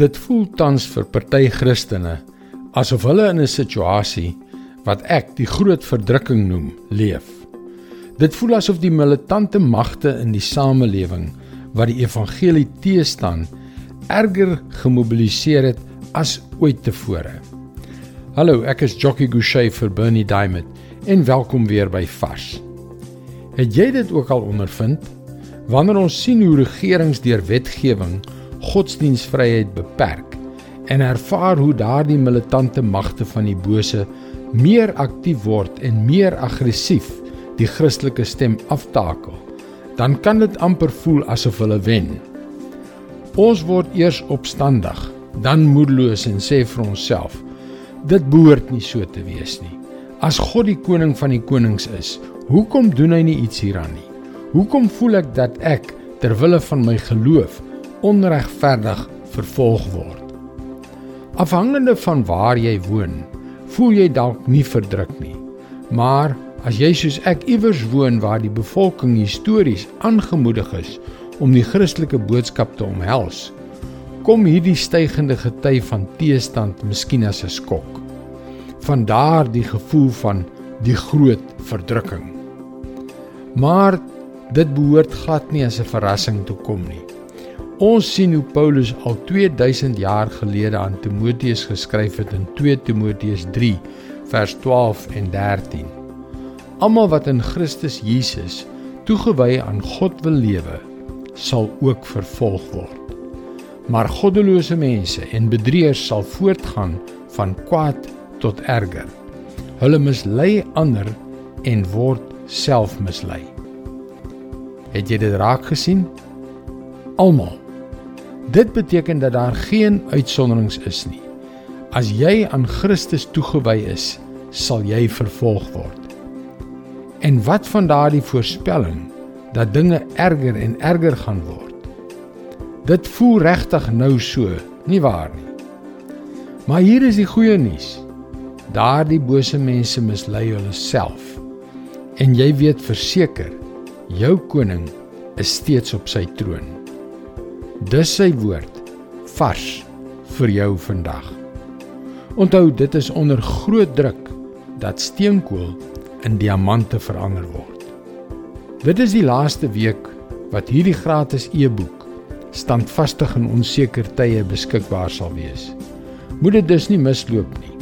Dit voel tans vir party Christene asof hulle in 'n situasie wat ek die groot verdrukking noem, leef. Dit voel asof die militante magte in die samelewing wat die evangelie teestaan, erger gemobiliseer het as ooit tevore. Hallo, ek is Jockey Gouchee vir Bernie Diamond en welkom weer by Vars. Het jy dit ook al ondervind? Wanneer ons sien hoe regerings deur wetgewing godsdienstvryheid beperk en ervaar hoe daardie militante magte van die bose meer aktief word en meer aggressief die Christelike stem aftakel, dan kan dit amper voel asof hulle wen. Ons word eers opstandig, dan moedeloos en sê vir onsself: dit behoort nie so te wees nie. As God die koning van die konings is, hoekom doen hy nie iets hieraan nie? Hoekom voel ek dat ek ter wille van my geloof onregverdig vervolg word. Afhangende van waar jy woon, voel jy dalk nie verdruk nie. Maar as jy soos ek iewers woon waar die bevolking histories aangemoedig is om die Christelike boodskap te omhels, kom hierdie stygende gety van teestand miskien as 'n skok. Vandaar die gevoel van die groot verdrukking. Maar dit behoort glad nie as 'n verrassing toe kom nie. Ons sien hoe Paulus al 2000 jaar gelede aan Timoteus geskryf het in 2 Timoteus 3 vers 12 en 13. Almal wat in Christus Jesus toegewy aan God wil lewe, sal ook vervolg word. Maar goddelose mense en bedrieërs sal voortgaan van kwaad tot erger. Hulle mislei ander en word self mislei. Het jy dit raak gesien? Almal Dit beteken dat daar geen uitsonderings is nie. As jy aan Christus toegewy is, sal jy vervolg word. En wat van daardie voorspelling dat dinge erger en erger gaan word? Dit voel regtig nou so, nie waar nie? Maar hier is die goeie nuus. Daardie bose mense mislei hulle self. En jy weet verseker, jou koning is steeds op sy troon. Dis sy woord vars vir jou vandag. Onthou dit is onder groot druk dat steenkool in diamante verander word. Dit is die laaste week wat hierdie gratis e-boek standvastig in onseker tye beskikbaar sal wees. Moet dit dus nie misloop nie.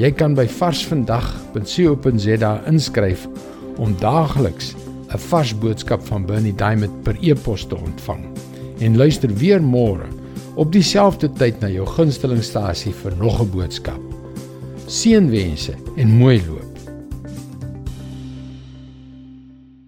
Jy kan by varsvandag.co.za inskryf om daagliks 'n vars boodskap van Bernie Diamond per e-pos te ontvang en luister weer môre op dieselfde tyd na jou gunstelingstasie vir nog 'n boodskap. Seënwense en mooi loop.